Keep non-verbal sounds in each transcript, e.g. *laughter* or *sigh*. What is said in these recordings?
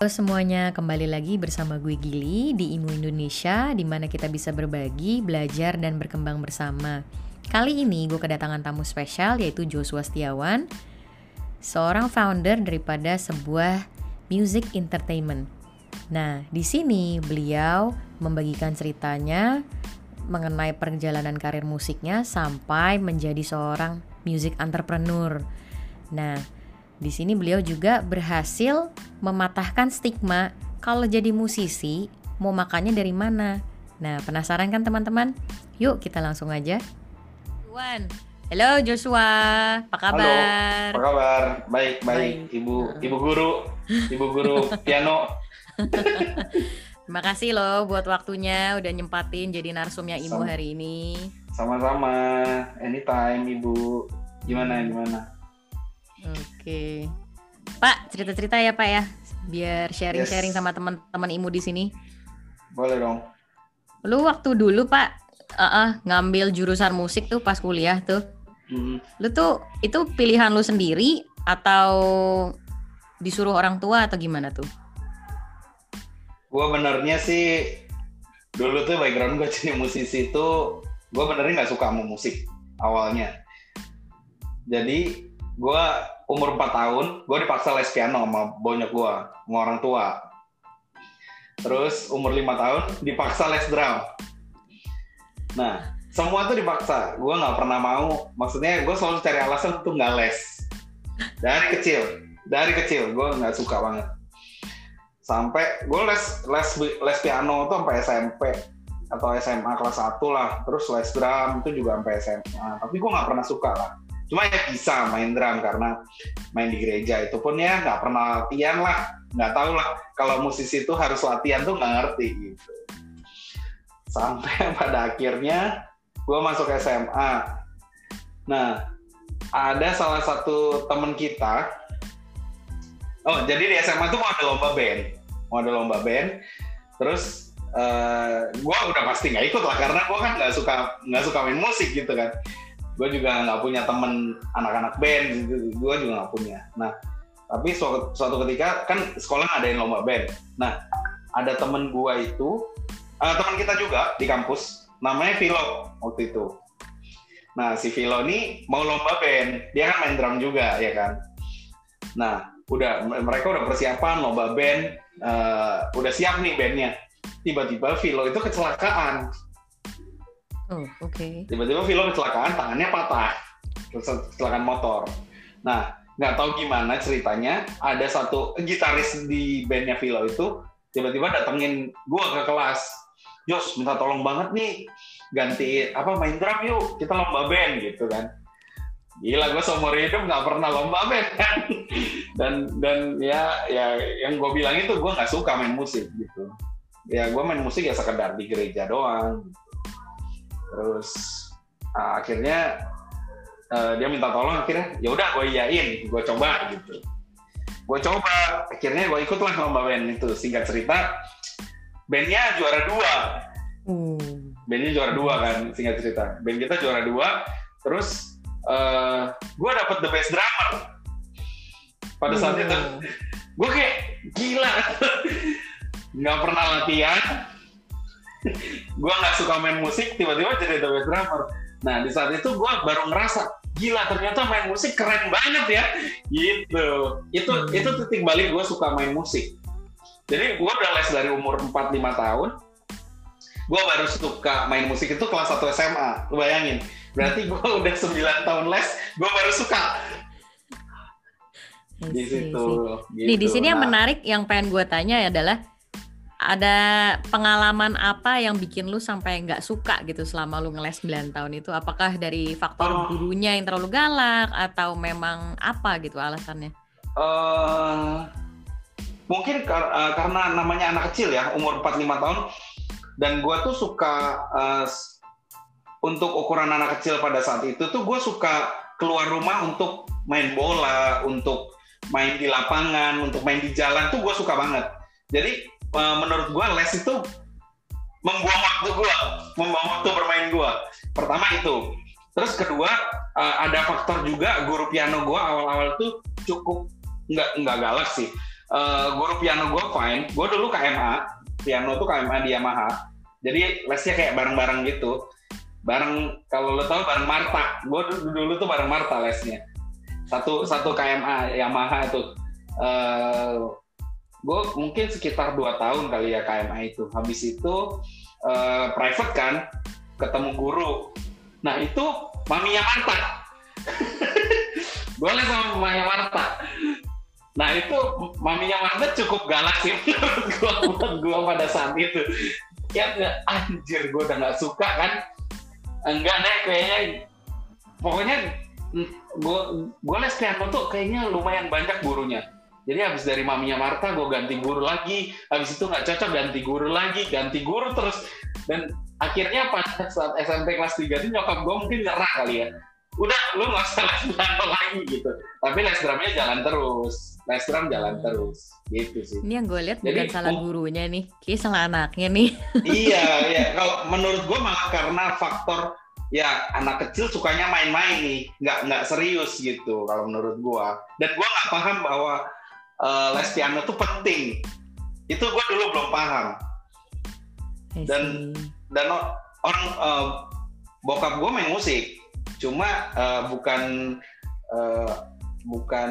Halo semuanya, kembali lagi bersama gue Gili di Imu Indonesia di mana kita bisa berbagi, belajar, dan berkembang bersama. Kali ini gue kedatangan tamu spesial yaitu Joshua Setiawan, seorang founder daripada sebuah music entertainment. Nah, di sini beliau membagikan ceritanya mengenai perjalanan karir musiknya sampai menjadi seorang music entrepreneur. Nah, di sini beliau juga berhasil mematahkan stigma kalau jadi musisi mau makannya dari mana. Nah, penasaran kan teman-teman? Yuk kita langsung aja. Juan, halo Joshua, apa kabar? Halo, apa kabar? Baik, baik. baik. Ibu, ibu guru, ibu guru piano. *laughs* Terima kasih loh buat waktunya udah nyempatin jadi narsumnya Ibu hari ini. Sama-sama, anytime Ibu. Gimana, gimana? Oke. Pak, cerita-cerita ya Pak ya, biar sharing-sharing yes. sama teman-teman Imu di sini. Boleh dong. Lu waktu dulu Pak, uh -uh, ngambil jurusan musik tuh pas kuliah tuh. Hmm. Lu tuh itu pilihan lu sendiri atau disuruh orang tua atau gimana tuh? Gua benernya sih dulu tuh background gue jadi musisi tuh gue benernya nggak suka sama musik awalnya. Jadi gue umur 4 tahun gue dipaksa les piano sama bonyok gue sama orang tua. Terus umur 5 tahun dipaksa les drum. Nah semua tuh dipaksa. Gue nggak pernah mau. Maksudnya gue selalu cari alasan untuk nggak les. Dari kecil dari kecil gue nggak suka banget. Sampai gue les les les piano tuh sampai SMP atau SMA kelas 1 lah. Terus les drum itu juga sampai SMA tapi gue nggak pernah suka lah cuma ya bisa main drum karena main di gereja itu pun ya nggak pernah latihan lah. Nggak tahu lah kalau musisi itu harus latihan tuh nggak ngerti gitu. Sampai *laughs* pada akhirnya gue masuk SMA nah ada salah satu temen kita oh jadi di SMA tuh mau ada lomba band. Mau ada lomba band. Terus uh, eh, gue udah pasti nggak ikut lah karena gue kan nggak suka nggak suka main musik gitu kan gue juga nggak punya temen anak-anak band gitu. Gue juga nggak punya. Nah tapi suatu, suatu ketika kan sekolah ngadain lomba band. Nah ada temen gue itu uh, teman kita juga di kampus namanya Vilo waktu itu. Nah si Vilo ini mau lomba band. Dia kan main drum juga ya kan? Nah udah mereka udah persiapan lomba band uh, udah siap nih bandnya. Tiba-tiba Vilo itu kecelakaan Oh, oke. Okay. Tiba-tiba film kecelakaan, tangannya patah. Kecelakaan motor. Nah, nggak tahu gimana ceritanya, ada satu gitaris di bandnya Vilo itu tiba-tiba datengin gua ke kelas. Jos, minta tolong banget nih ganti apa main drum yuk, kita lomba band gitu kan. Gila, gue seumur hidup nggak pernah lomba band kan. *laughs* dan dan ya ya yang gue bilang itu gue nggak suka main musik gitu. Ya gue main musik ya sekedar di gereja doang. Gitu terus uh, akhirnya uh, dia minta tolong akhirnya ya udah gue iyain gue coba gitu. Gue coba akhirnya gue ikut lah lomba band itu singkat cerita bandnya juara dua. Hmm. bandnya juara dua kan singkat cerita. Band kita juara dua terus uh, gue dapet the best drummer. Pada saat hmm. itu gue kayak gila. *laughs* Nggak pernah latihan gue nggak suka main musik tiba-tiba jadi the best drummer nah di saat itu gue baru ngerasa gila ternyata main musik keren banget ya. Gitu. Itu hmm. itu titik balik gue suka main musik. Jadi gue udah les dari umur 4-5 tahun. Gue baru suka main musik itu kelas 1 SMA lu bayangin. Berarti gue *laughs* udah 9 tahun les gue baru suka. Di situ. gitu. nih di sini nah. yang menarik yang pengen gue tanya adalah ada pengalaman apa yang bikin lu sampai nggak suka gitu selama lu ngeles 9 tahun itu? Apakah dari faktor oh. gurunya yang terlalu galak atau memang apa gitu alasannya? Uh, mungkin kar uh, karena namanya anak kecil ya, umur 4-5 tahun. Dan gue tuh suka uh, untuk ukuran anak kecil pada saat itu tuh gue suka keluar rumah untuk main bola, untuk main di lapangan, untuk main di jalan tuh gue suka banget. Jadi Eh, menurut gue les itu membuang waktu gue, membuang waktu bermain gue. Pertama itu. Terus kedua uh, ada faktor juga guru piano gue awal-awal tuh cukup nggak nggak galak sih. uh, guru piano gue fine gue dulu KMA piano tuh KMA di Yamaha jadi lesnya kayak bareng-bareng gitu bareng kalau lo tau bareng Marta gue dulu tuh bareng Marta lesnya satu satu KMA Yamaha itu gue mungkin sekitar dua tahun kali ya KMA itu. Habis itu uh, private kan ketemu guru. Nah itu maminya Marta gue *laughs* les sama maminya Marta nah itu maminya Marta cukup galak sih *laughs* menurut gue buat gue pada saat itu. Ya anjir gue udah nggak suka kan? Enggak deh kayaknya. Pokoknya gue gue les piano tuh kayaknya lumayan banyak gurunya jadi habis dari maminya Marta gue ganti guru lagi. Habis itu nggak cocok ganti guru lagi ganti guru terus. Dan akhirnya pada saat SMP kelas 3 itu nyokap gue mungkin nyerah kali ya. Udah lu nggak usah les piano lagi gitu. Tapi les jalan terus. Les drum jalan terus. Gitu sih. Ini yang gue lihat bukan salah gurunya nih. Kayak salah anaknya nih. *laughs* Iya iya. Kalau menurut gue malah karena faktor ya anak kecil sukanya main-main nih. Nggak nggak serius gitu kalau menurut gue dan gue nggak paham bahwa uh, les piano tuh penting. Itu gue dulu belum paham. Dan dan orang uh, bokap gue main musik. Cuma uh, bukan uh, bukan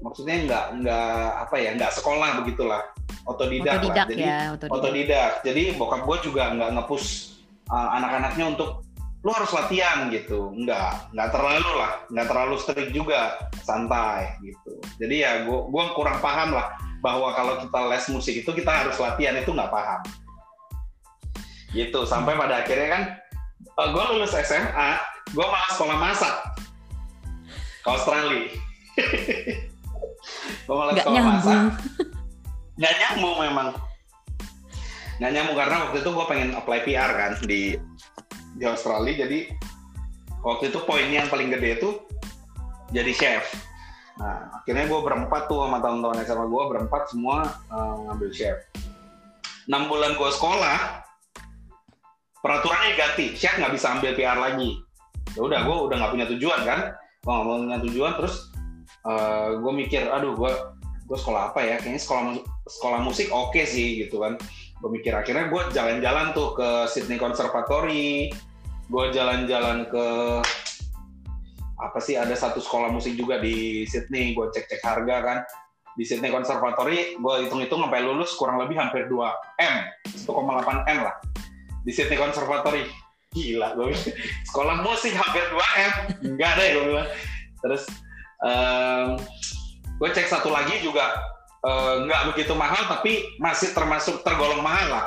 maksudnya nggak nggak apa ya nggak sekolah begitulah. Otodidak, otodidak lah jadi ya, otodidak. otodidak. Jadi bokap gue juga nggak ngepus uh, anak-anaknya untuk lu harus latihan gitu. Nggak nggak terlalu lah. Nggak terlalu strict juga. Santai gitu. Jadi ya gue gue kurang paham lah bahwa kalau kita les musik itu kita harus latihan itu nggak paham. Gitu. Sampai pada akhirnya kan uh, gue lulus SMA gue malah sekolah masak. Ke Australia. *laughs* Gue malah Gak sekolah nyambung. masak. *laughs* Nggak nyambung memang. Nggak nyambung karena waktu itu gue pengen apply PR kan di di Australia jadi waktu itu poinnya yang paling gede itu jadi chef. Nah akhirnya gue berempat tuh sama teman-teman SMA gue berempat semua uh, ngambil chef. Enam bulan gue sekolah peraturannya ganti. Chef nggak bisa ambil PR lagi. Ya udah gue udah nggak punya tujuan kan? Gue nggak punya tujuan terus uh, eh, gue mikir aduh gue gue sekolah apa ya? Kayaknya sekolah sekolah musik oke okay sih gitu kan gue mikir akhirnya gue jalan-jalan tuh ke Sydney Conservatory gue jalan-jalan ke apa sih ada satu sekolah musik juga di Sydney gue cek-cek harga kan. Di Sydney Conservatory gue hitung-hitung sampai lulus kurang lebih hampir 2 M 1,8 M lah. Di Sydney Conservatory gila gue *laughs* sekolah musik hampir 2 M enggak deh gue bilang. Terus um, gue cek satu lagi juga uh, nggak begitu mahal tapi masih termasuk tergolong mahal lah.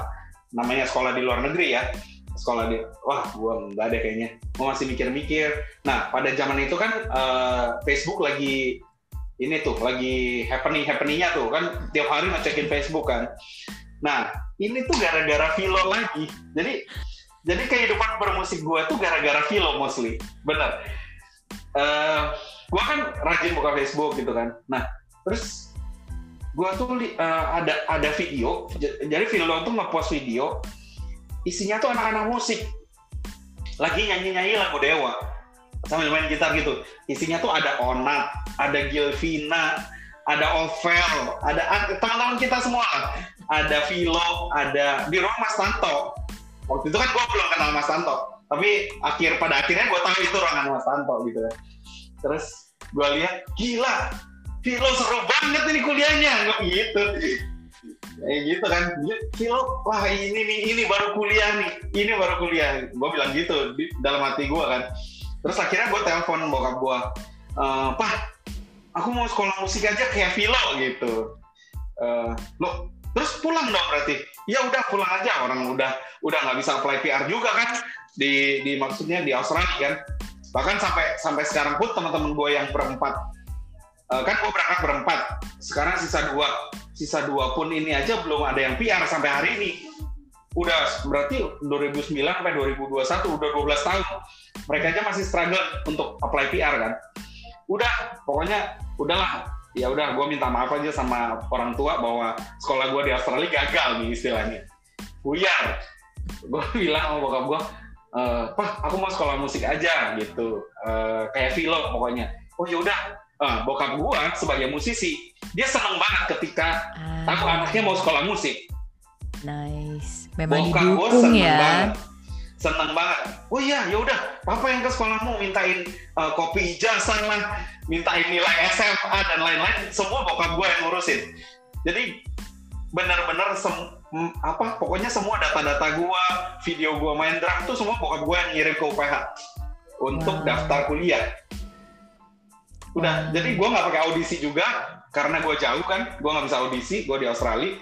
Namanya sekolah di luar negeri ya. Sekolah di wah gue nggak ada kayaknya. Masih mikir-mikir. Nah pada zaman itu kan uh, Facebook lagi ini tuh lagi happening happeningnya tuh kan. Tiap hari ngecekin Facebook kan. Nah ini tuh gara-gara Vilo lagi. Jadi jadi kehidupan bermusik gue tuh gara-gara film mostly. Bener. Uh, eh, gue kan rajin buka Facebook gitu kan. Nah terus gue tuh uh, ada ada video jadi film tuh ngepost video isinya tuh anak-anak musik. Lagi nyanyi-nyanyi lagu Dewa sambil main gitar gitu. Isinya tuh ada Onat ada Gilvina ada Ovel ada teman-teman kita semua. Ada Vilo ada di rumah Mas Tanto. Waktu itu kan gue belum kenal Mas Tanto tapi akhir pada akhirnya gue tahu itu ruangan Mas Tanto gitu ya terus gue lihat gila Vilo seru banget ini kuliahnya. Nggak gitu. Kayak gitu kan. Vilo wah ini nih ini baru kuliah nih. Ini baru kuliah. Gue bilang gitu di dalam hati gue kan. Terus akhirnya gue telepon bokap gue e, pak aku mau sekolah musik aja kayak Vilo gitu. Uh, lo terus pulang dong berarti? Ya udah pulang aja. Orang udah udah nggak bisa apply PR juga kan. Di di maksudnya di Australia kan. Bahkan sampai sampai sekarang pun teman-teman gue yang berempat uh, kan gue berangkat berempat. Sekarang sisa dua. Sisa dua pun ini aja belum ada yang PR sampai hari ini. Udah berarti 2009 sampai 2021 udah 12 tahun. Mereka aja masih struggle untuk apply PR kan? Udah pokoknya udahlah. Ya udah gue minta maaf aja sama orang tua bahwa sekolah gue di Australia gagal nih istilahnya. Buyar. Gue *laughs* bilang sama bokap gue e, pak aku mau sekolah musik aja gitu. E, kayak film pokoknya. Oh yaudah uh, bokap gue sebagai musisi dia senang banget ketika ah. tahu anaknya mau sekolah musik. Nice, memang bokap didukung ya. Banget senang banget. Oh iya, ya udah, papa yang ke sekolahmu mintain uh, kopi ijazah lah, mintain nilai SMA dan lain-lain, semua bokap gue yang ngurusin. Jadi benar-benar apa pokoknya semua data-data gue, video gue main drum tuh semua bokap gue yang ngirim ke UPH untuk wow. daftar kuliah. Udah, jadi gue nggak pakai audisi juga karena gue jauh kan, gue nggak bisa audisi, gue di Australia.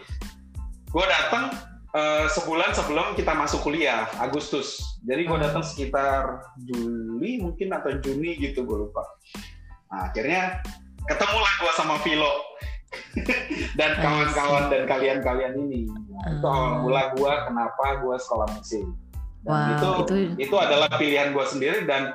Gue datang uh, sebulan sebelum kita masuk kuliah Agustus. Jadi gue datang sekitar Juli mungkin atau Juni gitu gue lupa. Nah, akhirnya ketemulah gue sama Vilo *laughs* dan kawan-kawan dan kalian-kalian ini. Nah, itu awal mula gue kenapa gue sekolah musik dan wow, itu, itu itu adalah pilihan gue sendiri dan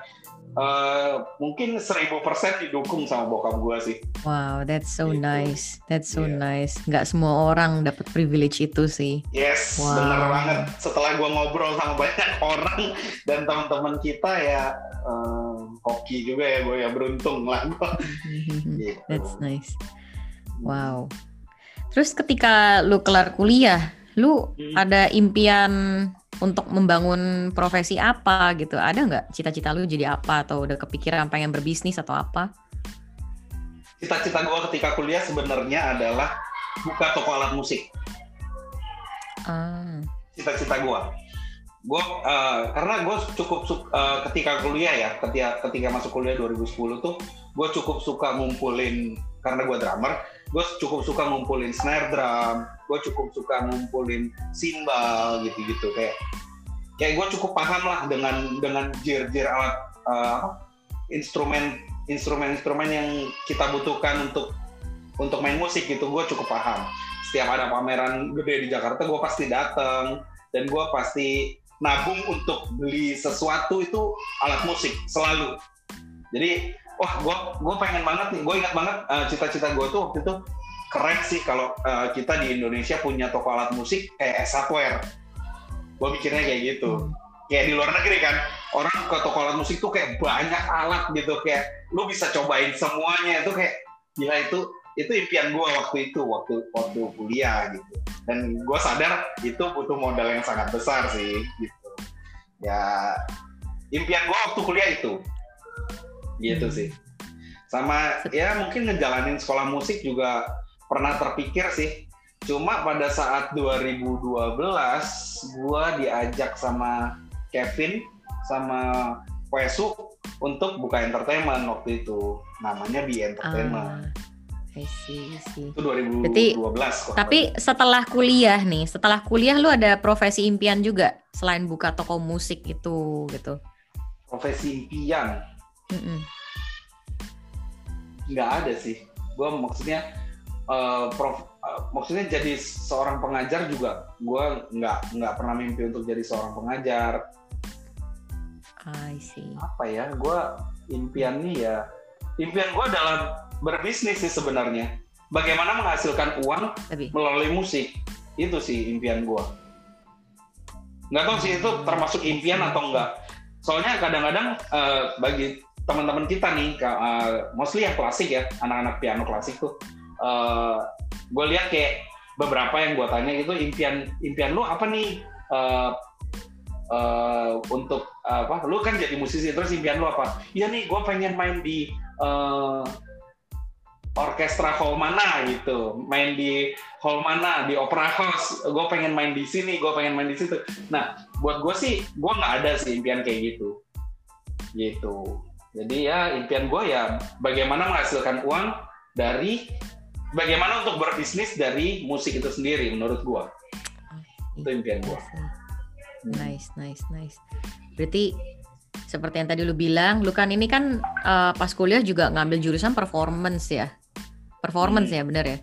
Uh, mungkin seribu persen didukung sama bokap gue sih. Wow, that's so gitu. nice, that's so yeah. nice. Nggak semua orang dapat privilege itu sih. Yes, wow. bener banget. Setelah gue ngobrol sama banyak *laughs* orang dan teman-teman kita ya, uh, hoki juga ya gue ya beruntung lah gue. *laughs* gitu. That's nice. Wow. Terus ketika lu kelar kuliah, lu hmm. ada impian untuk membangun profesi apa gitu? Ada nggak cita-cita lu jadi apa atau udah kepikiran pengen berbisnis atau apa? Cita-cita gue ketika kuliah sebenarnya adalah buka toko alat musik. Ah. Cita-cita gue. Gue uh, karena gue cukup uh, ketika kuliah ya, ketika ketika masuk kuliah 2010 tuh gue cukup suka ngumpulin karena gue drummer, gue cukup suka ngumpulin snare drum, gue cukup suka ngumpulin simbal gitu-gitu. Kayak kayak gue cukup paham lah dengan dengan jir-jir alat uh, instrumen instrumen-instrumen yang kita butuhkan untuk untuk main musik gitu. Gue cukup paham. Setiap ada pameran gede di Jakarta gue pasti datang dan gue pasti nabung untuk beli sesuatu itu alat musik selalu. Jadi wah gue gue pengen banget nih gue ingat banget uh, cita-cita gue tuh waktu itu keren sih kalau uh, kita di Indonesia punya toko alat musik kayak software gue mikirnya kayak gitu. Hmm. kayak di luar negeri kan orang ke toko alat musik tuh kayak banyak alat gitu kayak lu bisa cobain semuanya. Itu kayak gila itu itu impian gue waktu itu waktu waktu kuliah gitu. Dan gue sadar itu butuh modal yang sangat besar sih gitu. Ya impian gue waktu kuliah itu gitu hmm. sih sama ya mungkin ngejalanin sekolah musik juga pernah terpikir sih cuma pada saat 2012 gua diajak sama Kevin sama Wesu untuk buka entertainment waktu itu namanya Bi Entertainment. Uh, I see, I see. Itu 2012. Berarti, tapi setelah kuliah nih, setelah kuliah lu ada profesi impian juga selain buka toko musik itu gitu. Profesi impian? Nggak ada sih. Gue maksudnya uh, prof uh, maksudnya jadi seorang pengajar juga gue nggak nggak pernah mimpi untuk jadi seorang pengajar. I see. Apa ya gue impian nih ya impian gue adalah berbisnis sih sebenarnya. Bagaimana menghasilkan uang Lebih. melalui musik itu sih impian gue nggak tahu sih itu termasuk impian atau enggak soalnya kadang-kadang uh, bagi teman-teman kita nih, uh, mostly yang klasik ya, anak-anak piano klasik tuh, uh, eh, gue lihat kayak beberapa yang gue tanya itu impian impian lu apa nih uh, uh, untuk uh, apa? Lu kan jadi musisi terus impian lu apa? Iya nih, gue pengen main di uh, orkestra hall mana gitu, main di hall mana di opera house, gue pengen main di sini, gue pengen main di situ. Nah, buat gue sih, gue nggak ada sih impian kayak gitu, gitu. Jadi ya impian gue ya bagaimana menghasilkan uang dari bagaimana untuk berbisnis dari musik itu sendiri menurut gue. Itu impian gue. Nice, nice, nice. Berarti seperti yang tadi lu bilang, lu kan ini kan uh, pas kuliah juga ngambil jurusan performance ya. Performance hmm. ya, bener ya?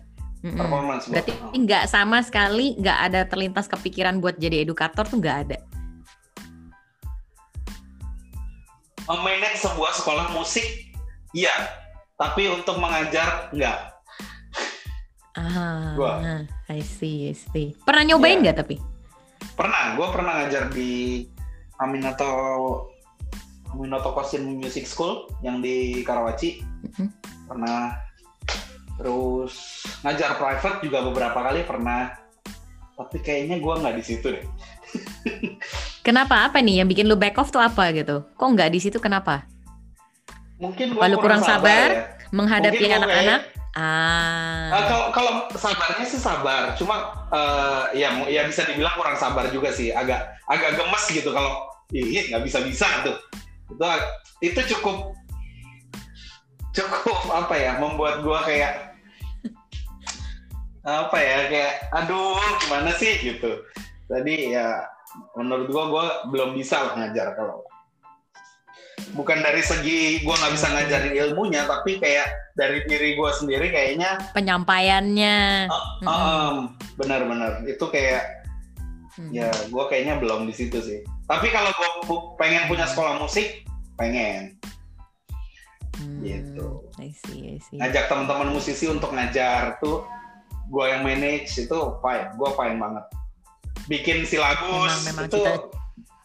Mm-mm. Performance. Berarti nggak sama sekali nggak ada terlintas kepikiran buat jadi edukator tuh nggak ada. Memanage sebuah sekolah musik? Iya. Tapi untuk mengajar enggak. Ah gua. I see I see. Pernah nyobain iya. nggak ya. tapi? Pernah. Gue pernah ngajar di Aminato Aminato Kosin Music School yang di Karawaci. Mm -hmm. pernah. Terus ngajar private juga beberapa kali pernah. Tapi kayaknya gue nggak di situ deh *laughs* kenapa apa nih yang bikin lu back off tuh apa gitu kok nggak di situ kenapa mungkin gue kurang, kurang sabar, sabar ya. menghadapi anak-anak Ah. Uh, kalau kalau sabarnya sih sabar, cuma uh, ya ya bisa dibilang kurang sabar juga sih, agak agak gemes gitu kalau iya nggak bisa bisa tuh. Itu itu cukup cukup apa ya membuat gua kayak *laughs* apa ya kayak aduh gimana sih gitu. Tadi ya menurut gua gua belum bisa lah ngajar kalau bukan dari segi gue nggak bisa ngajarin ilmunya tapi kayak dari diri gue sendiri kayaknya penyampaiannya. Uh, um, benar-benar itu kayak hmm. ya gue kayaknya belum di situ sih. Tapi kalau gue pengen punya sekolah musik pengen. Hmm. gitu. I see, I see. ngajak teman-teman musisi untuk ngajar tuh gue yang manage itu fine. Gue fine banget bikin silabus memang, memang itu kita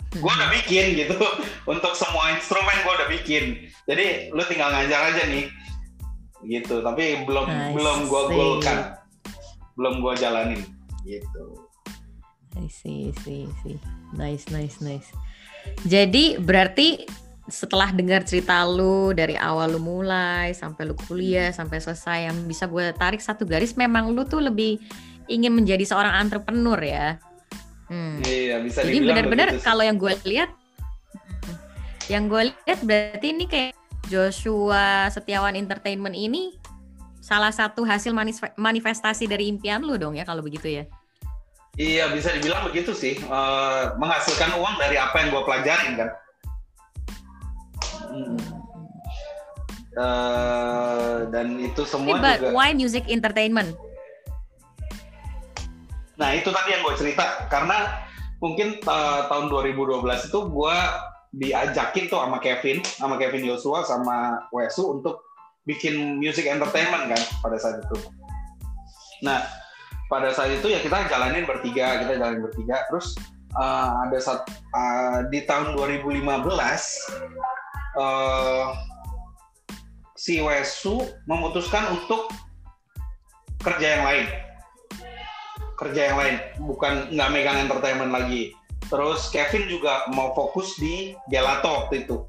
gue udah bikin gitu. *laughs* Untuk semua instrumen gue udah bikin. Jadi lu tinggal ngajar aja nih. Gitu tapi belum I belum gue golkan belum gue jalanin. Gitu. I see, I see, I see. Nice, nice, nice. Jadi berarti setelah dengar cerita lu dari awal lu mulai sampai lu kuliah sampai selesai yang bisa gue tarik satu garis memang lu tuh lebih ingin menjadi seorang entrepreneur ya Hmm. Iya bisa. Jadi benar-benar kalau yang gue lihat, yang gue lihat berarti ini kayak Joshua Setiawan Entertainment ini salah satu hasil manifestasi dari impian lu dong ya kalau begitu ya. Iya bisa dibilang begitu sih uh, menghasilkan uang dari apa yang gue pelajarin kan. Hmm. Uh, dan itu semua But juga. Why music entertainment? Nah itu tadi yang gue cerita karena mungkin uh, tahun 2012 itu gue diajakin tuh sama Kevin, sama Kevin Joshua, sama Wesu untuk bikin music entertainment kan pada saat itu. Nah pada saat itu ya kita jalanin bertiga, kita jalanin bertiga. Terus uh, ada saat uh, di tahun 2015 uh, si Wesu memutuskan untuk kerja yang lain kerja yang lain bukan nggak megang entertainment lagi. Terus Kevin juga mau fokus di gelato waktu itu.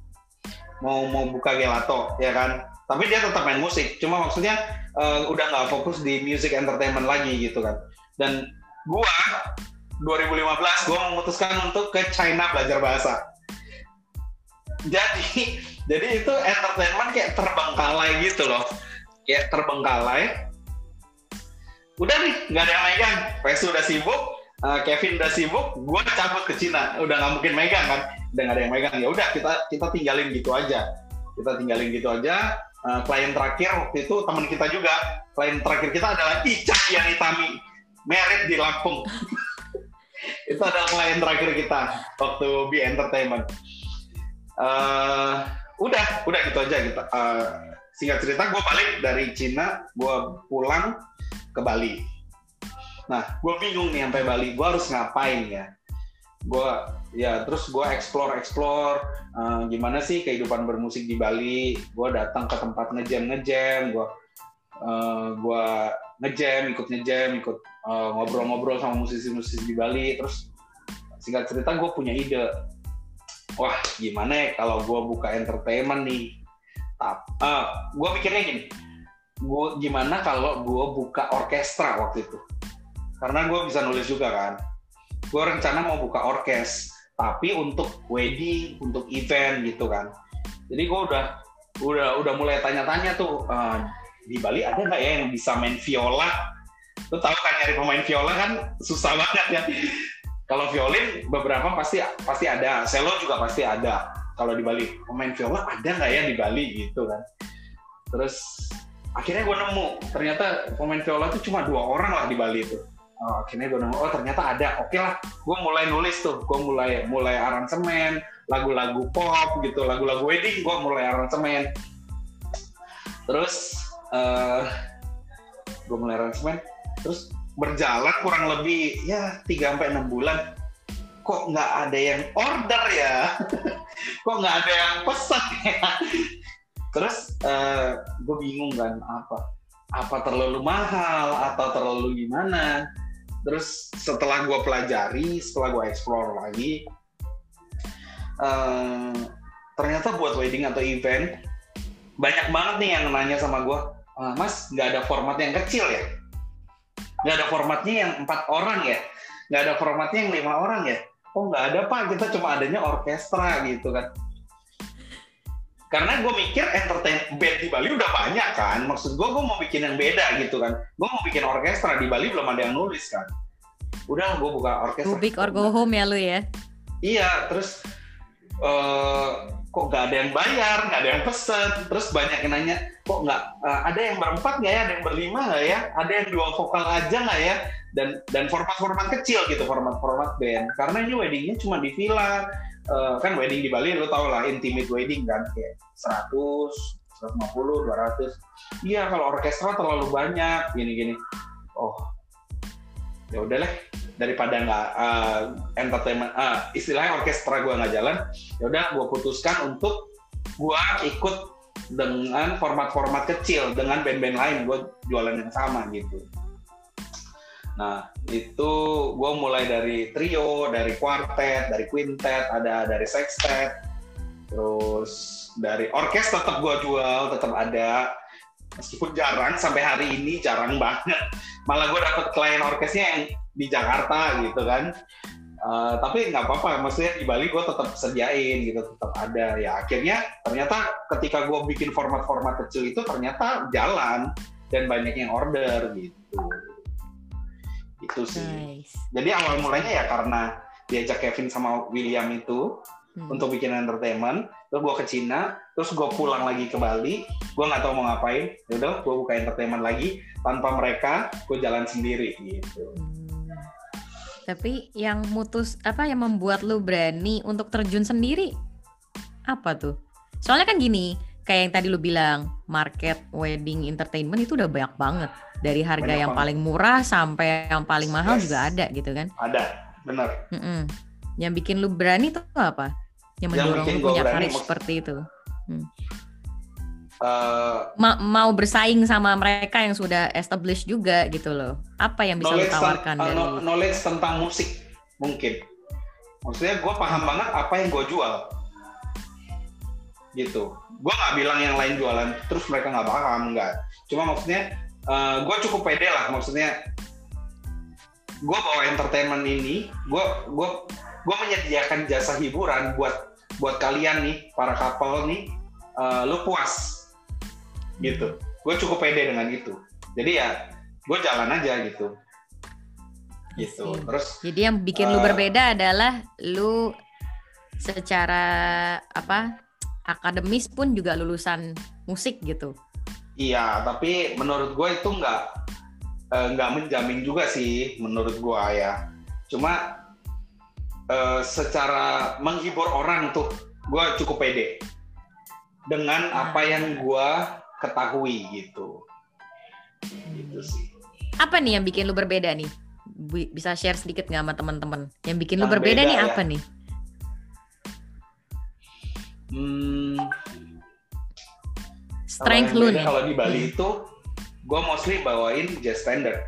Mau mau buka gelato ya kan? Tapi dia tetap main musik cuma maksudnya uh, udah nggak fokus di music entertainment lagi gitu kan. Dan gua 2015 gua memutuskan untuk ke China belajar bahasa. Jadi *laughs* jadi itu entertainment kayak terbengkalai gitu loh. Kayak terbengkalai udah nih nggak ada yang megang. Pesu udah sibuk uh, Kevin udah sibuk gue cabut ke Cina. Udah nggak mungkin megang kan? Udah nggak ada yang megang. Ya udah kita kita tinggalin gitu aja. Kita tinggalin gitu aja. Uh, klien terakhir waktu itu teman kita juga. Klien terakhir kita adalah Ica yang Itami merit di Lampung. *laughs* Itu adalah klien terakhir kita waktu B Entertainment. Uh, udah udah gitu aja kita uh, singkat cerita gue balik dari Cina gue pulang ke Bali. Nah, gue bingung nih sampai Bali, gue harus ngapain ya? Gue ya terus gue explore explore uh, gimana sih kehidupan bermusik di Bali. Gue datang ke tempat ngejam ngejam, gue uh, gue ngejam, ikut ngejam, ikut uh, ngobrol-ngobrol sama musisi-musisi di Bali. Terus singkat cerita gue punya ide, wah gimana ya kalau gue buka entertainment nih? Uh, gue mikirnya gini, gue gimana kalau gue buka orkestra waktu itu? Karena gue bisa nulis juga kan. Gue rencana mau buka orkes tapi untuk wedding untuk event gitu kan. Jadi gue udah udah udah mulai tanya-tanya tuh uh, di Bali ada nggak ya yang bisa main viola? Lu tahu kan nyari pemain viola kan susah banget ya. Kalau violin beberapa pasti pasti ada. Cello juga pasti ada. Kalau di Bali pemain viola ada nggak ya di Bali gitu kan. Terus akhirnya gue nemu. Ternyata pemain viola itu cuma dua orang lah di Bali itu. Oh, akhirnya gue nemu. Oh ternyata ada. Oke lah. Gue mulai nulis tuh. Gue mulai mulai aransemen lagu-lagu pop gitu lagu-lagu wedding gue mulai aransemen. Terus uh, eh, gue mulai aransemen. Terus berjalan kurang lebih ya 3 sampai enam bulan. Kok nggak ada yang order ya? *laughs* Kok nggak ada yang pesan ya terus uh, gue bingung kan apa apa terlalu mahal atau terlalu gimana? Terus setelah gue pelajari setelah gue explore lagi uh, ternyata buat wedding atau event banyak banget nih yang nanya sama gue uh, mas nggak ada format yang kecil ya? Nggak ada formatnya yang empat orang ya? Nggak ada formatnya yang lima orang ya? Oh nggak ada pak. Kita cuma adanya orkestra gitu kan karena gue mikir entertain band di Bali udah banyak kan. Maksud gue gue mau bikin yang beda gitu kan. Gue mau bikin orkestra di Bali belum ada yang nulis kan. Udah gue buka orkestra. Big or go home ya lu ya? Iya terus uh, kok nggak ada yang bayar nggak ada yang pesen? Terus banyak yang nanya kok nggak uh, ada yang berempat nggak ya? Ada yang berlima nggak ya? Ada yang dua vokal aja nggak ya? Dan dan format-format kecil gitu format-format band. Karena ini weddingnya cuma di villa uh, kan wedding di Bali lo tau lah intimate wedding kan kayak 100 150 200 iya kalau orkestra terlalu banyak gini-gini. Oh ya udahlah daripada nggak uh, entertainment uh, istilahnya orkestra gue nggak jalan ya udah gue putuskan untuk gue ikut dengan format-format kecil dengan band-band lain gue jualan yang sama gitu Nah, itu gue mulai dari trio, dari quartet, dari quintet, ada dari sextet, terus dari orkes tetap gue jual, tetap ada. Meskipun jarang, sampai hari ini jarang banget. Malah gue dapet klien orkesnya yang di Jakarta gitu kan. Uh, tapi nggak apa-apa, maksudnya di Bali gue tetap sediain gitu, tetap ada. Ya akhirnya ternyata ketika gue bikin format-format kecil itu ternyata jalan dan banyak yang order gitu itu sih nice. jadi awal mulanya ya karena diajak Kevin sama William itu hmm. untuk bikin entertainment terus gue ke Cina terus gue pulang lagi ke Bali gue nggak tahu mau ngapain ya udah gue buka entertainment lagi tanpa mereka gue jalan sendiri gitu hmm. tapi yang mutus apa yang membuat lu berani untuk terjun sendiri apa tuh soalnya kan gini kayak yang tadi lu bilang market wedding entertainment itu udah banyak banget. Dari harga Banyak yang banget. paling murah sampai yang paling mahal yes. juga ada gitu kan. Ada benar. Mm -mm. yang bikin lu berani tuh apa? Yang mendorong yang lu punya karir seperti itu. Hmm. uh, Ma mau bersaing sama mereka yang sudah established juga gitu loh. Apa yang bisa lu tawarkan ten, uh, dari knowledge tentang musik mungkin. Maksudnya gue paham banget apa yang gue jual. Gitu gue nggak bilang yang lain jualan terus mereka nggak paham nggak. Cuma maksudnya uh, eh, gue cukup pede lah maksudnya. Gue bawa entertainment ini gue gue gue menyediakan jasa hiburan buat buat kalian nih para couple nih. Uh, lu puas. Gitu. Gue cukup pede dengan itu. Jadi ya gue jalan aja gitu. Gitu. Terus jadi yang bikin uh, lu eh, berbeda adalah lu secara apa akademis pun juga lulusan musik gitu Iya, tapi menurut gue itu nggak eh, nggak menjamin juga sih menurut gue ya. Cuma uh, secara menghibur orang tuh gue cukup pede dengan ah. apa yang gue ketahui gitu. Gitu sih. Apa nih yang bikin lu berbeda nih? Bisa share sedikit nggak sama teman-teman? Yang bikin yang lu berbeda nih ya. apa nih? Hmm, strength lu nih. kalau di Bali hmm. itu gue mostly bawain jazz standard.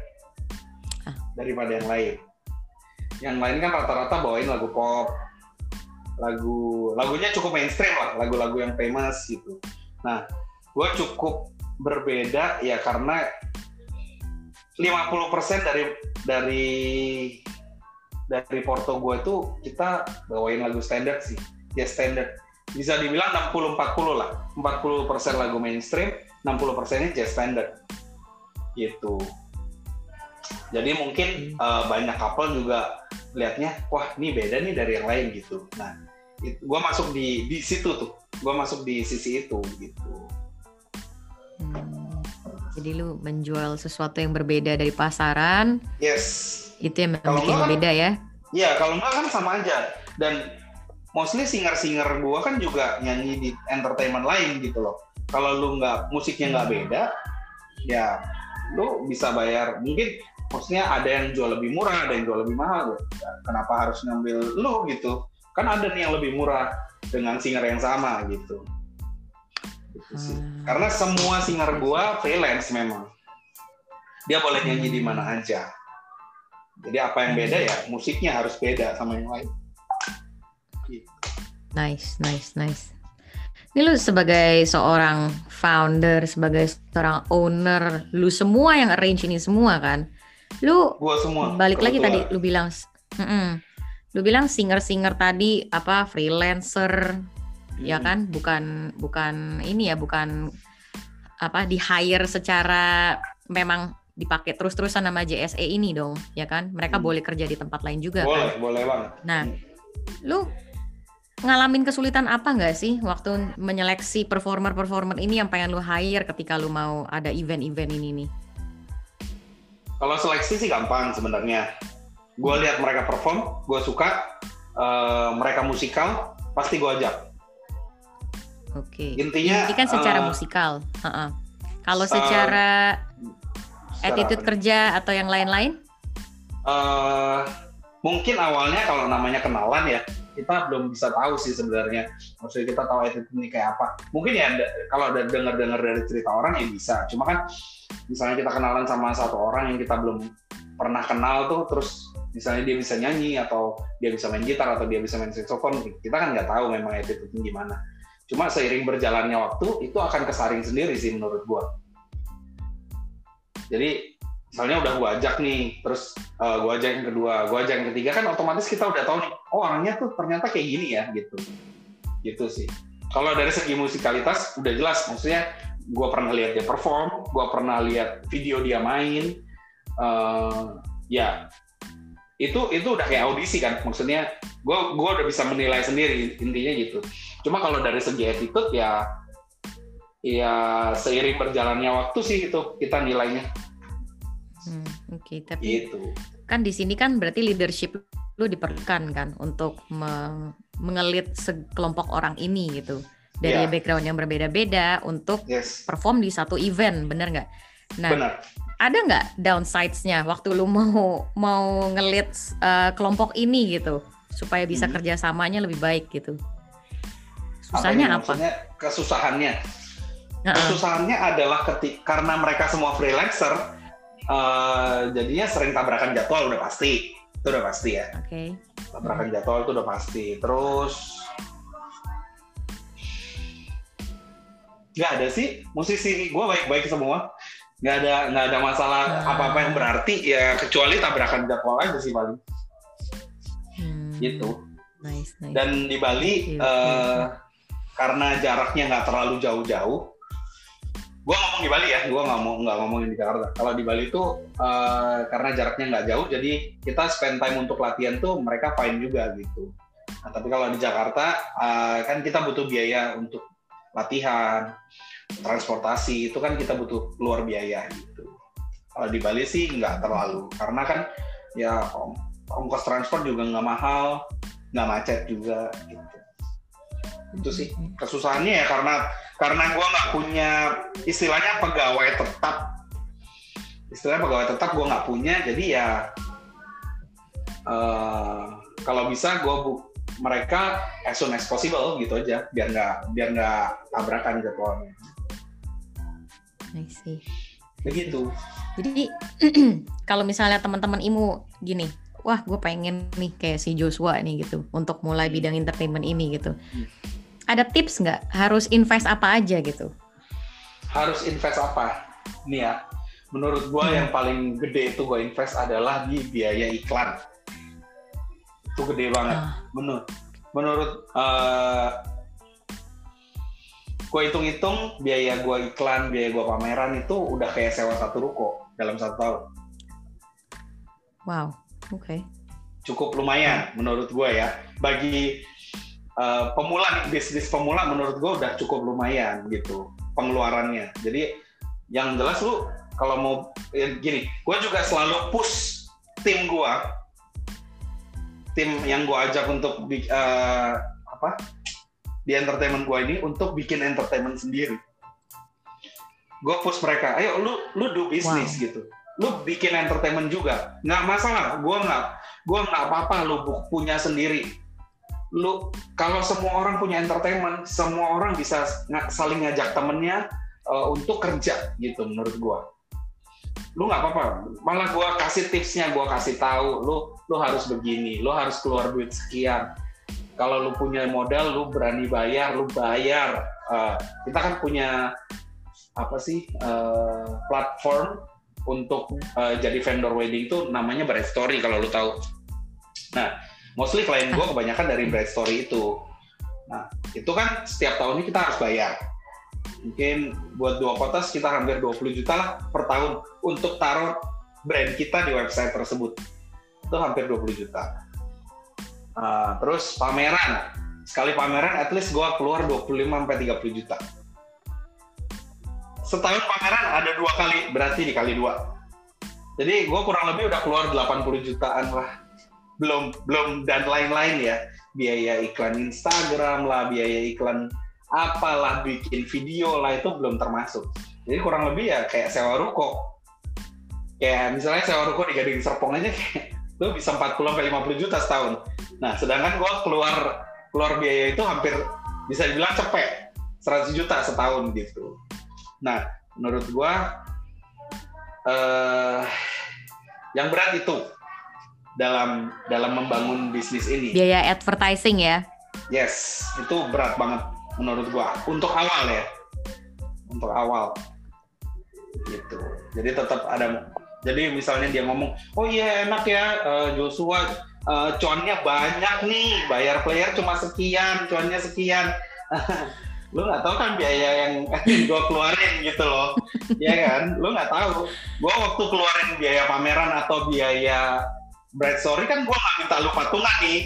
Ah. daripada yang lain. Yang lain kan rata-rata bawain lagu pop lagu lagunya cukup mainstream lah lagu-lagu yang famous gitu. Nah gue cukup berbeda ya karena 50% dari dari dari Porto gue itu kita bawain lagu standard sih. Jazz standard bisa dibilang 60-40 lah. 40% lagu mainstream, 60 persennya jazz standard. Gitu. Jadi mungkin hmm. uh, banyak couple juga lihatnya, wah ini beda nih dari yang lain gitu. Nah, gue masuk di di situ tuh, gue masuk di sisi itu gitu. Hmm. Jadi lu menjual sesuatu yang berbeda dari pasaran. Yes. Itu yang bikin beda ya? Iya, kalau enggak kan sama aja. Dan mostly singer-singer gue kan juga nyanyi di entertainment lain gitu loh. Kalau lu nggak musiknya nggak beda, ya lu bisa bayar. Mungkin maksudnya ada yang jual lebih murah, ada yang jual lebih mahal. Ya, kenapa harus ngambil lu gitu? Kan ada nih yang lebih murah dengan singer yang sama gitu. gitu Hmm. Karena semua singer gua freelance memang. Dia boleh nyanyi di mana aja. Jadi apa yang beda ya musiknya harus beda sama yang lain. Nice, nice, nice. Ini lu sebagai seorang founder, sebagai seorang owner, lu semua yang arrange ini semua kan? Lu Gua semua. balik lagi tadi lu bilang, mm-mm. lu bilang singer-singer tadi apa freelancer, ya Hmm. kan? Bukan bukan ini ya, bukan apa di hire secara memang dipakai terus-terusan nama JSE ini dong, ya kan? Mereka Hmm. boleh kerja di tempat lain juga kan? Boleh, boleh banget. Nah, Hmm. lu ngalamin kesulitan apa nggak sih waktu menyeleksi performer-performer ini yang pengen lu hire ketika lu mau ada event-event ini nih? Kalau seleksi sih gampang sebenarnya. Gue lihat mereka perform, gue suka, eh, mereka musikal, pasti gue ajak. Oke. Intinya, Ini kan secara eh, musikal. Heeh. Kalau se- secara Secara attitude nih? kerja atau yang lain-lain? Eh, mungkin awalnya kalau namanya kenalan ya, kita belum bisa tahu sih sebenarnya. Maksudnya kita tahu attitude ini kayak apa. Mungkin ya kalau ada dengar-dengar dari cerita orang ya bisa. Cuma kan misalnya kita kenalan sama satu orang yang kita belum pernah kenal tuh, terus misalnya dia bisa nyanyi atau dia bisa main gitar atau dia bisa main saxophone, kita kan nggak tahu memang attitude-nya gimana. Cuma seiring berjalannya waktu itu akan kesaring sendiri sih menurut gua. Jadi misalnya udah gua ajak nih, terus uh, gua ajak yang kedua, gua ajak yang ketiga kan otomatis kita udah tahu nih, oh orangnya tuh ternyata kayak gini ya gitu. Gitu sih. Kalau dari segi musikalitas udah jelas, maksudnya gua pernah lihat dia perform, gua pernah lihat video dia main, uh, ya itu itu udah kayak audisi kan, maksudnya gua gua udah bisa menilai sendiri intinya gitu. Cuma kalau dari segi attitude ya ya seiring berjalannya waktu sih itu kita nilainya Hmm, Oke, tapi gitu. kan di sini kan berarti leadership lu diperlukan kan untuk me- mengelit sekelompok orang ini gitu dari Iya. background yang berbeda-beda untuk Yes. perform di satu event, bener nggak? Nah, Benar. ada nggak downsides-nya waktu lu mau mau ngelit uh, kelompok ini gitu supaya bisa Mhm. kerjasamanya lebih baik gitu? Susahnya apa? maksudnya? Kesusahannya. Kesusahannya adalah ketik karena mereka semua freelancer, eh, jadinya sering tabrakan jadwal udah pasti. Itu udah pasti ya. Oke. Tabrakan jadwal itu udah pasti. Terus nggak ada sih musisi gue baik-baik semua nggak ada nggak ada masalah Ah. apa-apa yang berarti ya kecuali tabrakan jadwal aja sih paling Hmm, gitu Nice, nice. dan di Bali Oke, oke. eh, karena jaraknya nggak terlalu jauh-jauh gue ngomong di Bali ya gue nggak mau nggak ngomongin di Jakarta. Kalau di Bali itu eh, karena jaraknya nggak jauh jadi kita spend time untuk latihan tuh mereka fine juga gitu. Nah, tapi kalau di Jakarta eh, kan kita butuh biaya untuk latihan transportasi itu kan kita butuh keluar biaya gitu. Kalau di Bali sih nggak terlalu karena kan ya ongkos transport juga nggak mahal nggak macet juga gitu itu sih kesusahannya ya karena karena gua nggak punya istilahnya pegawai tetap istilahnya pegawai tetap gua nggak punya jadi ya eh, kalau bisa gua bu mereka as soon as possible gitu aja biar nggak biar nggak tabrakan jadwalnya I see. begitu Jadi *clears throat* kalau misalnya teman-teman imu gini, wah gue pengen nih kayak si Joshua nih gitu untuk mulai Hmm. bidang entertainment ini gitu. Hmm. Ada tips nggak? Harus invest apa aja gitu? harus invest apa nih ya menurut gua Hmm. yang paling gede itu gua invest adalah di biaya iklan itu gede banget Ah, menurut menurut eh, gue hitung-hitung biaya gue iklan biaya gue pameran itu udah kayak sewa satu ruko dalam satu tahun wow, oke. cukup lumayan menurut gue ya bagi eh, pemula bisnis pemula menurut gue udah cukup lumayan gitu pengeluarannya. Jadi yang jelas lu kalau mau ya gini gue juga selalu push tim gue tim yang gue ajak untuk eh, apa di entertainment gue ini untuk bikin entertainment sendiri. Gue push mereka ayo lu lu do bisnis gitu. Lu bikin entertainment juga. Nggak masalah gue nggak gue nggak apa-apa lu punya sendiri lu kalau semua orang punya entertainment semua orang bisa saling ngajak temennya uh, untuk kerja gitu menurut gua. Lu nggak apa-apa. Malah gua kasih tipsnya gua kasih tahu lu lu harus begini lu harus keluar duit sekian. Kalau lu punya modal lu berani bayar lu bayar. Uh, kita kan punya apa sih uh, platform untuk uh, jadi vendor wedding itu namanya Bright Story kalau lu tahu. Nah, mostly klien gue kebanyakan dari Bright Story itu. Nah, itu kan setiap tahunnya kita harus bayar. Mungkin buat dua kota sekitar hampir 20 juta lah per tahun untuk taruh brand kita di website tersebut. Itu hampir 20 juta. Uh, terus pameran. Sekali pameran at least gue keluar 25 sampai 30 juta setahun pameran ada dua kali berarti dikali dua jadi gue kurang lebih udah keluar 80 jutaan lah belum belum dan lain-lain ya. Biaya iklan Instagram lah biaya iklan apalah bikin video lah itu belum termasuk. Jadi kurang lebih ya kayak sewa ruko. Kayak misalnya sewa ruko di Gading Serpong aja kayak *laughs* bisa 40 sampai 50 juta setahun. Nah sedangkan gue keluar keluar biaya itu hampir bisa dibilang cepet 100 juta setahun gitu. Nah, menurut gua uh, yang berat itu dalam dalam membangun bisnis ini. Biaya advertising ya? Yes, itu berat banget menurut gua untuk awal ya. Untuk awal. Gitu. Jadi tetap ada jadi misalnya dia ngomong, "Oh iya enak ya uh, Joshua uh, cuannya banyak nih, bayar player cuma sekian, cuannya sekian." *laughs* lu nggak tahu kan biaya yang *laughs* gue keluarin gitu loh ya kan lu nggak tahu gue waktu keluarin biaya pameran atau biaya bright story kan gue nggak minta lu patungan nih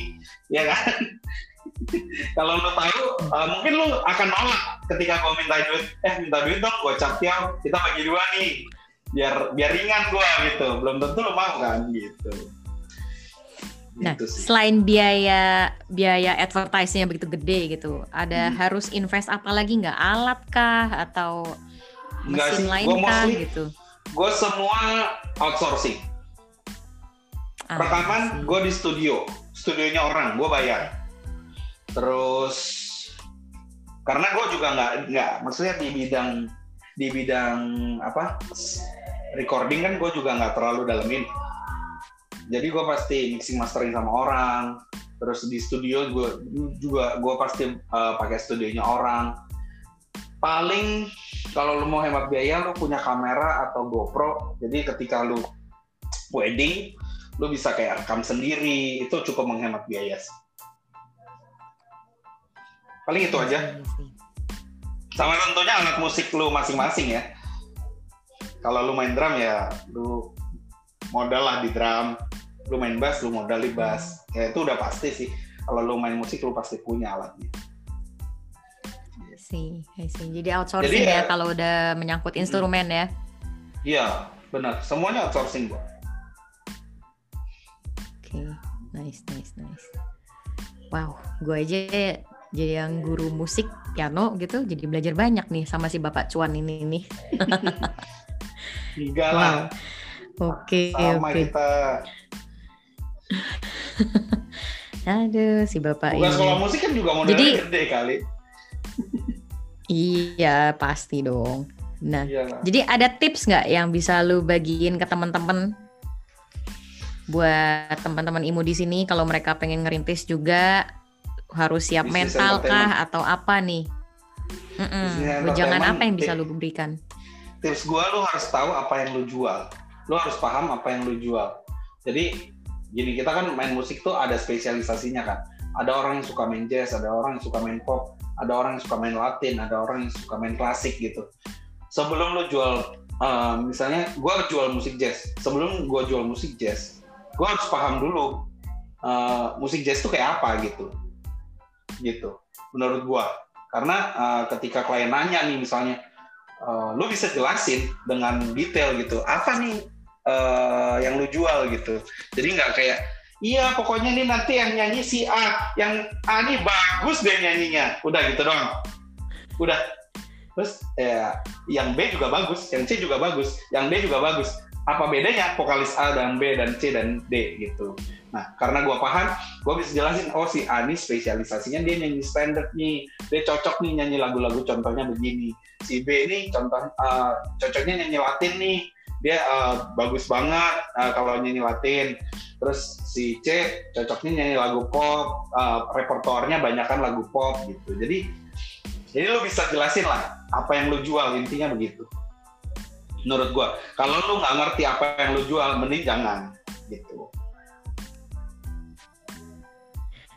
ya kan? *laughs* Kalau lu tahu uh, mungkin lu akan nolak ketika gue minta duit. Eh minta duit dong gue cap kita bagi dua nih. Biar biar ringan gue gitu. Belum tentu lu mau kan gitu. Nah, gitu selain biaya biaya advertisingnya begitu gede gitu, ada hmm. harus invest apa lagi nggak? Alat kah? Atau mesin lain kah gitu? Gue semua outsourcing. Ah, Rekaman gue di studio, studionya orang, gue bayar. Terus karena gue juga nggak nggak, maksudnya di bidang di bidang apa? Recording kan gue juga nggak terlalu dalemin. Jadi gue pasti mixing mastering sama orang. Terus di studio gue juga gue pasti uh, pakai studionya orang. Paling kalau lu mau hemat biaya lu punya kamera atau GoPro. Jadi ketika lu wedding lu bisa kayak rekam sendiri. Itu cukup menghemat biaya sih. Paling itu aja. Sama tentunya alat musik lu masing-masing ya. Kalau lu main drum ya lu modal lah di drum. Lu main bass lu modal di bass. Ya itu udah pasti sih. Kalau lu main musik lu pasti punya alatnya. Sih sih. Jadi outsourcing jadi, ya, ya kalau udah menyangkut instrumen ya. Iya benar. Semuanya outsourcing gua nice nice nice wow gue aja jadi yang guru musik piano gitu jadi belajar banyak nih sama si bapak cuan ini nih enggak lah Oke, okay, sama okay. kita Aduh, si bapak Bukan ini. sekolah musik kan juga modalnya Jadi, gede kali. iya, pasti dong. Nah, Iyalah. jadi ada tips nggak yang bisa lu bagiin ke teman-teman buat teman-teman imu di sini kalau mereka pengen ngerintis juga harus siap Bisnis mental kah atau apa nih? Jangan apa yang bisa lu berikan? Tips gua lu harus tahu apa yang lu jual. Lu harus paham apa yang lu jual. Jadi gini kita kan main musik tuh ada spesialisasinya kan ada orang yang suka main jazz ada orang yang suka main pop ada orang yang suka main latin ada orang yang suka main klasik gitu sebelum lo jual uh, misalnya gue jual musik jazz sebelum gue jual musik jazz gue harus paham dulu uh, musik jazz tuh kayak apa gitu gitu menurut gue karena uh, ketika klien nanya nih misalnya uh, lo bisa jelasin dengan detail gitu apa nih uh, yang lu jual gitu. Jadi nggak kayak iya pokoknya ini nanti yang nyanyi si A, yang A ini bagus deh nyanyinya. Udah gitu doang. Udah. Terus ya yang B juga bagus, yang C juga bagus, yang D juga bagus. Apa bedanya vokalis A dan B dan C dan D gitu. Nah, karena gue paham, gue bisa jelasin, oh si Ani spesialisasinya dia nyanyi standar nih, dia cocok nih nyanyi lagu-lagu contohnya begini. Si B ini contoh uh, cocoknya nyanyi Latin nih, dia uh, bagus banget uh, kalau nyanyi Latin. Terus si C cocoknya nyanyi lagu pop, uh, repertoarnya banyak kan lagu pop gitu. Jadi, jadi lu bisa jelasin lah apa yang lu jual intinya begitu. Menurut gue, kalau lu nggak ngerti apa yang lu jual, mending jangan gitu.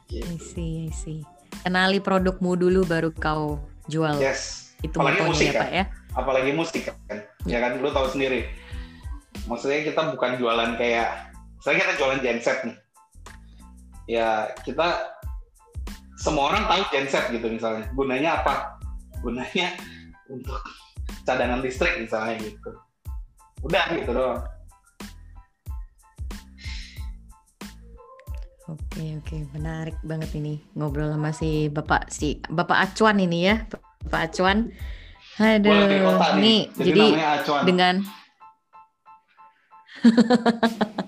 Gitu. I see, I see. Kenali produkmu dulu baru kau jual. Yes. Itu Apalagi musik ya, kan? Pak ya. Apalagi musik kan. Ya kan lu tahu sendiri. Maksudnya kita bukan jualan kayak saya kita jualan genset nih. Ya, kita semua orang tahu genset gitu misalnya. Gunanya apa? Gunanya untuk cadangan listrik misalnya gitu. Udah gitu doang. Oke oke menarik banget ini ngobrol sama si bapak si bapak Acuan ini ya bapak Acuan. Aduh, kota nih. nih Jadi, jadi Acuan. dengan *laughs*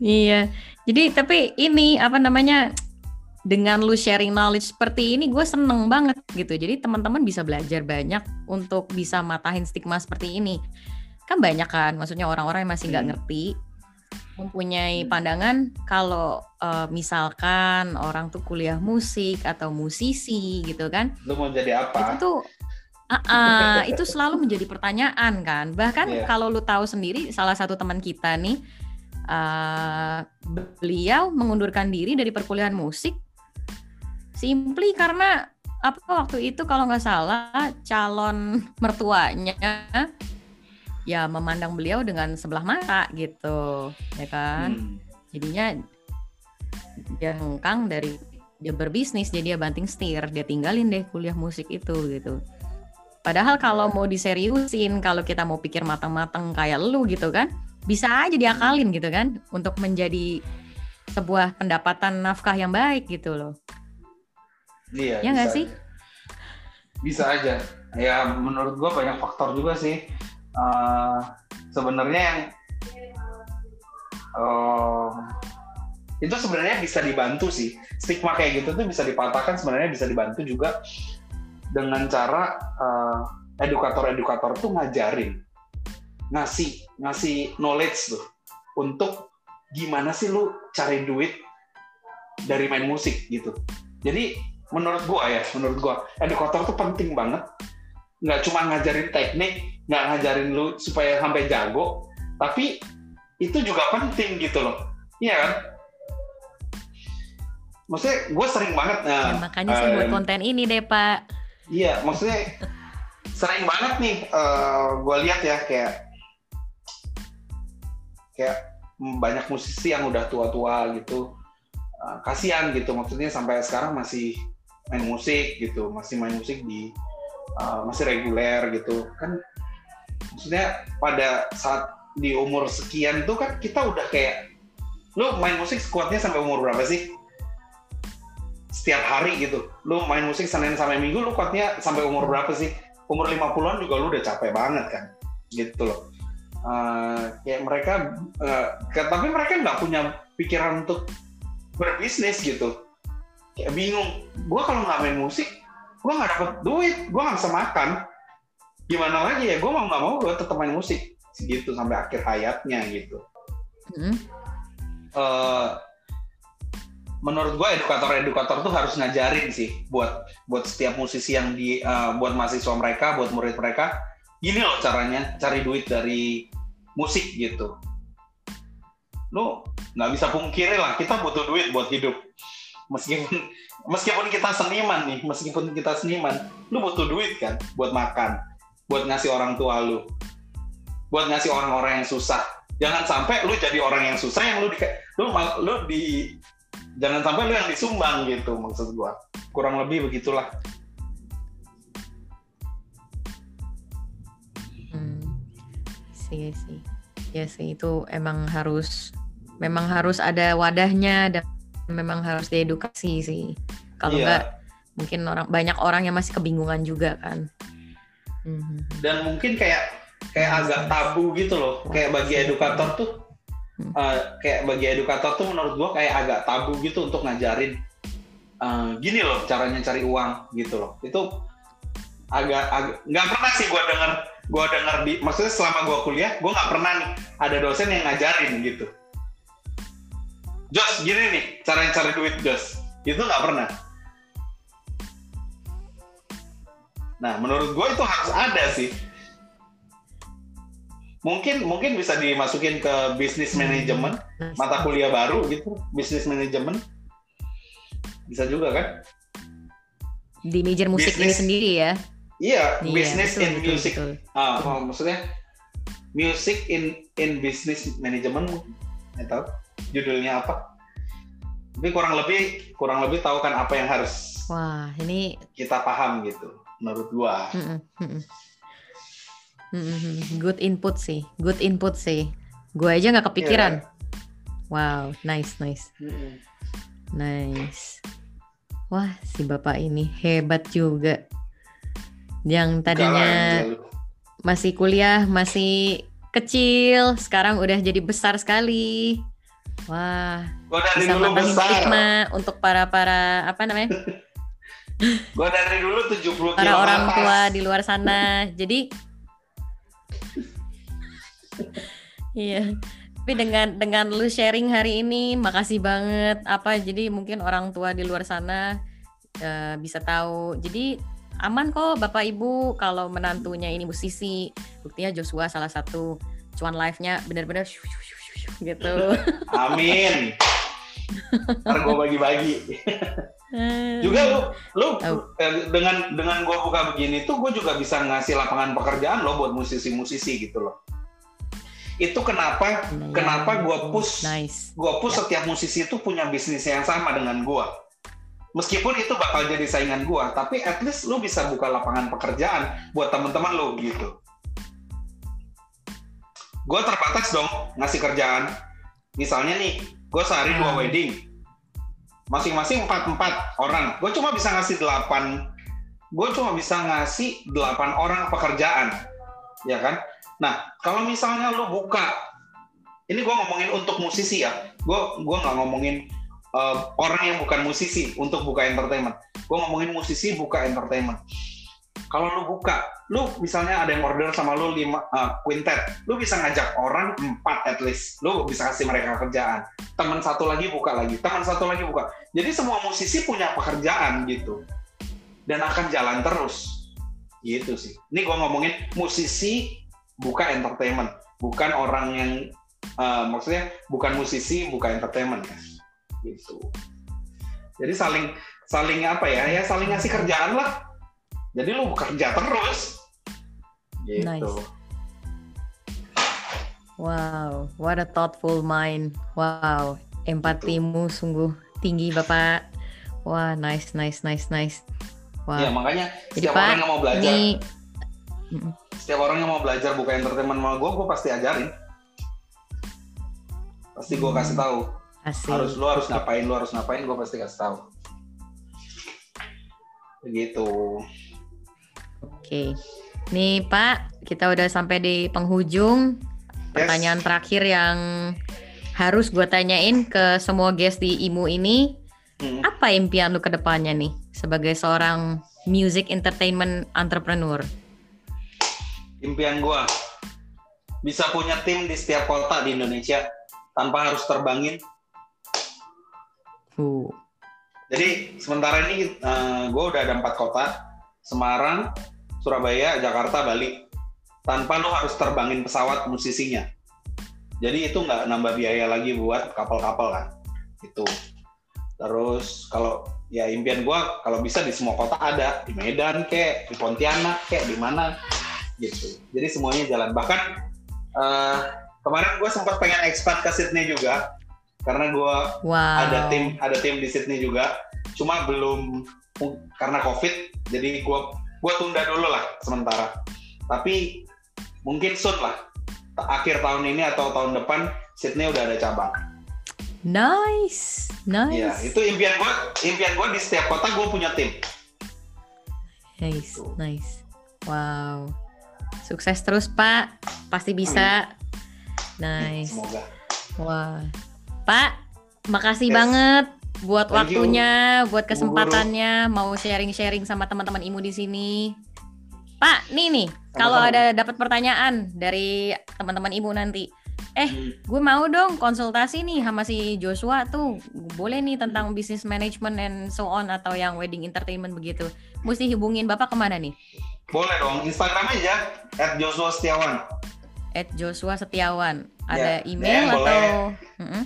iya jadi tapi ini apa namanya dengan lu sharing knowledge seperti ini gue seneng banget gitu jadi teman-teman bisa belajar banyak untuk bisa matahin stigma seperti ini kan banyak kan maksudnya orang-orang yang masih nggak Hmm. ngerti mempunyai pandangan kalau eh, misalkan orang tuh kuliah musik atau musisi gitu kan Lu mau jadi itu apa? tuh ah, ah, itu selalu *laughs* menjadi pertanyaan kan bahkan Iya. kalau lu tahu sendiri salah satu teman kita nih eh, beliau mengundurkan diri dari perkuliahan musik simply karena apa waktu itu kalau nggak salah calon mertuanya ya memandang beliau dengan sebelah mata gitu ya kan? Hmm. jadinya dia hengkang dari dia berbisnis jadi dia banting setir dia tinggalin deh kuliah musik itu gitu. Padahal kalau mau diseriusin kalau kita mau pikir matang-matang kayak lu gitu kan bisa aja diakalin gitu kan untuk menjadi sebuah pendapatan nafkah yang baik gitu loh Iya. Ya nggak sih? Bisa aja. Ya menurut gua banyak faktor juga sih. Eh, sebenarnya yang eh, itu sebenarnya bisa dibantu sih. Stigma kayak gitu tuh bisa dipatahkan sebenarnya bisa dibantu juga dengan cara eh, edukator-edukator tuh ngajarin ngasih ngasih knowledge tuh untuk gimana sih lu cari duit dari main musik gitu. Jadi menurut gua ya, menurut gua edukator tuh penting banget. Nggak cuma ngajarin teknik, nggak ngajarin lu supaya sampai jago, tapi itu juga penting gitu loh. Iya kan? Maksudnya gue sering banget ya, nah, makanya saya buat eh, konten ini deh pak Iya, maksudnya sering banget nih gue lihat ya kayak kayak banyak musisi yang udah tua-tua gitu. Eh, kasihan gitu maksudnya sampai sekarang masih main musik gitu, masih main musik di eh, masih reguler gitu. Kan maksudnya pada saat di umur sekian tuh kan kita udah kayak lu main musik sekuatnya sampai umur berapa sih? setiap hari gitu. Lu main musik Senin sampai Minggu lu kuatnya sampai umur berapa sih? Umur 50-an juga lu udah capek banget kan. Gitu loh. Eh, kayak mereka ke- tapi mereka nggak punya pikiran untuk berbisnis gitu. Kayak bingung. Gua kalau nggak main musik, gua nggak dapet duit, gua nggak bisa makan. Gimana lagi ya? Gua mau nggak mau gua tetap main musik gitu sampai akhir hayatnya gitu Hmm. eh, menurut gue edukator-edukator tuh harus ngajarin sih buat buat setiap musisi yang di eh, buat mahasiswa mereka, buat murid mereka, gini loh caranya cari duit dari musik gitu. Lu nggak bisa pungkiri lah, kita butuh duit buat hidup. Meskipun meskipun kita seniman nih, meskipun kita seniman, lu butuh duit kan buat makan, buat ngasih orang tua lu, buat ngasih orang-orang yang susah. Jangan sampai lu jadi orang yang susah yang lu di, lu lu di jangan sampai lu yang disumbang gitu maksud gua. Kurang lebih begitulah. Hmm, sih sih, ya sih itu emang harus, memang harus ada wadahnya dan memang harus diedukasi sih. Kalau Iya. enggak, mungkin orang banyak orang yang masih kebingungan juga kan. Mhm. dan mungkin kayak kayak agak tabu gitu loh kayak bagi edukator tuh uh, kayak bagi edukator tuh menurut gue kayak agak tabu gitu untuk ngajarin uh, gini loh caranya cari uang gitu loh itu agak agak nggak pernah sih gue denger gue denger di maksudnya selama gue kuliah gue nggak pernah nih ada dosen yang ngajarin gitu Jos gini nih caranya cari duit Jos. Itu nggak pernah. Nah menurut gue itu harus ada sih. Mungkin mungkin bisa dimasukin ke bisnis manajemen hmm. mata kuliah baru gitu bisnis manajemen. Bisa juga kan? Di major musik business, ini sendiri ya? Iya, iya bisnis in betul, music. betul. Ah, oh, maksudnya music in in business management atau judulnya apa tapi kurang lebih kurang lebih tahu kan apa yang harus wah ini kita paham gitu menurut gua mm -mm. Mm-hmm. Good input sih, good input sih. Gue aja nggak kepikiran. Yeah. Wow, nice, nice, nice. Wah, si bapak ini hebat juga. Yang tadinya masih kuliah, masih kecil, sekarang udah jadi besar sekali. Wah, bisa matahin stigma untuk para para apa namanya? *laughs* Gue dari dulu 70 Para orang tua di luar sana. Jadi iya. Tapi dengan dengan lu sharing hari ini makasih banget. Apa jadi mungkin orang tua di luar sana uh, bisa tahu. Jadi aman kok bapak ibu kalau menantunya ini musisi. Buktinya Joshua salah satu cuan live-nya. Benar-benar gitu *laughs* amin ntar gue bagi-bagi hmm. juga lu lu oh. dengan dengan gue buka begini tuh gue juga bisa ngasih lapangan pekerjaan lo buat musisi-musisi gitu loh itu kenapa nah, kenapa gue push nice. gue push yeah. setiap musisi itu punya bisnis yang sama dengan gue meskipun itu bakal jadi saingan gue tapi at least lu bisa buka lapangan pekerjaan buat teman-teman lu gitu gue terbatas dong ngasih kerjaan misalnya nih gue sehari dua hmm. wedding masing-masing empat empat orang gue cuma bisa ngasih delapan gue cuma bisa ngasih delapan orang pekerjaan ya kan Nah, kalau misalnya lu buka, ini gue ngomongin untuk musisi ya, gue gua nggak ngomongin uh, orang yang bukan musisi untuk buka entertainment. Gue ngomongin musisi buka entertainment. Kalau lu buka, lu misalnya ada yang order sama lu lima uh, quintet, lu bisa ngajak orang empat at least, lu bisa kasih mereka kerjaan. Teman satu lagi buka lagi, teman satu lagi buka. Jadi semua musisi punya pekerjaan gitu, dan akan jalan terus gitu sih. Ini gue ngomongin musisi buka entertainment, bukan orang yang uh, maksudnya bukan musisi, buka entertainment ya. Gitu. Jadi saling saling apa ya? Ya saling ngasih kerjaan lah. Jadi lu bekerja terus. Gitu. Nice. Wow, what a thoughtful mind. Wow, empatimu sungguh tinggi Bapak. Wah, nice, nice, nice, nice. Wah. Ya, makanya Jadi, Pak, orang yang mau belajar. Ini setiap orang yang mau belajar buka entertainment sama gue gue pasti ajarin pasti gue kasih tahu Asik. harus lu harus ngapain lu harus ngapain gue pasti kasih tahu begitu oke nih Pak kita udah sampai di penghujung pertanyaan yes. terakhir yang harus gue tanyain ke semua guest di IMU ini hmm. apa impian lu ke depannya nih sebagai seorang music entertainment entrepreneur impian gue bisa punya tim di setiap kota di Indonesia tanpa harus terbangin. Uh. Jadi sementara ini uh, eh, gue udah ada empat kota, Semarang, Surabaya, Jakarta, Bali. Tanpa lo harus terbangin pesawat musisinya. Jadi itu nggak nambah biaya lagi buat kapal-kapal kan. Itu. Terus kalau ya impian gue kalau bisa di semua kota ada di Medan kek, di Pontianak kek, di mana gitu. Jadi semuanya jalan. Bahkan uh, kemarin gue sempat pengen ekspat ke Sydney juga karena gue wow. ada tim ada tim di Sydney juga. Cuma belum karena COVID, jadi gue gue tunda dulu lah sementara. Tapi mungkin soon lah akhir tahun ini atau tahun depan Sydney udah ada cabang. Nice, nice. Ya, itu impian gue. Impian gue di setiap kota gue punya tim. Nice, nice. Wow. Sukses terus Pak, pasti bisa. Nice. Semoga. Wah, Pak, makasih Yes. banget buat Thank you. waktunya, buat Bu Guru. kesempatannya, mau sharing-sharing sama teman-teman IMU di sini. Pak, nih nih, kalau ada dapat pertanyaan dari teman-teman IMU nanti, Hmm. gue mau dong konsultasi nih sama si Joshua tuh, boleh nih tentang business management and so on atau yang wedding entertainment begitu. Mesti hubungin Bapak ke mana nih? Boleh dong, Instagram aja at Joshua Setiawan. At Joshua Setiawan. Ada Ya, email DM atau? boleh. Mm-mm.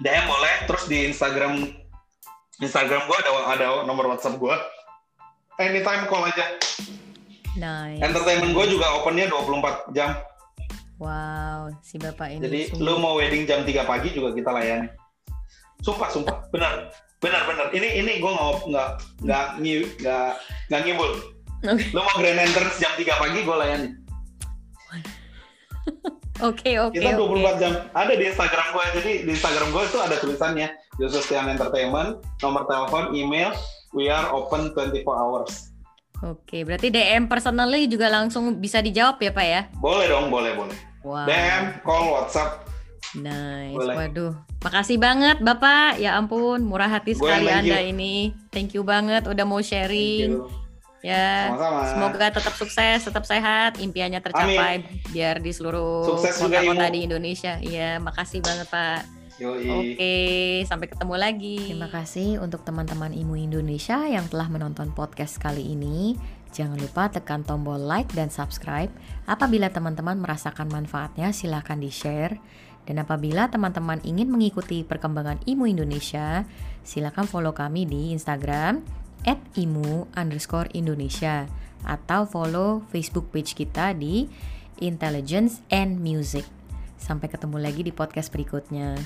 DM boleh, terus di Instagram Instagram gua ada ada nomor WhatsApp gua. Anytime call aja. Nice. Entertainment gua juga opennya 24 jam. Wow, si bapak ini. Jadi sungguh- lu mau wedding jam 3 pagi juga kita layani. Sumpah, sumpah, benar, benar, benar. Ini ini gue nggak nggak nggak nggak nggak ngibul. Oke. Lu mau grand entrance jam 3 pagi gue layani. *laughs* Oke, oke, Kita oke. 24 jam. Ada di Instagram gue. Jadi di Instagram gue itu ada tulisannya Joshua Setiawan Entertainment, nomor telepon, email, we are open 24 hours. Oke, berarti DM personally juga langsung bisa dijawab ya, Pak ya? Boleh dong, boleh, boleh. Wow. DM, call, WhatsApp. Nice. Boleh. Waduh. Makasih banget, Bapak. Ya ampun, murah hati sekali. Anda ini. Thank you banget udah mau Thank sharing. Ya. Sama-sama. Semoga tetap sukses, tetap sehat, impiannya tercapai biar di seluruh kota-kota di Indonesia. Iya, makasih banget, Pak. Yoi. Oke, sampai ketemu lagi. Terima kasih untuk teman-teman IMU Indonesia yang telah menonton podcast kali ini. Jangan lupa tekan tombol like dan subscribe. Apabila teman-teman merasakan manfaatnya, silahkan di-share. Dan apabila teman-teman ingin mengikuti perkembangan IMU Indonesia, silahkan follow kami di Instagram at imu underscore Indonesia atau follow Facebook page kita di Intelligence and Music. Sampai ketemu lagi di podcast berikutnya.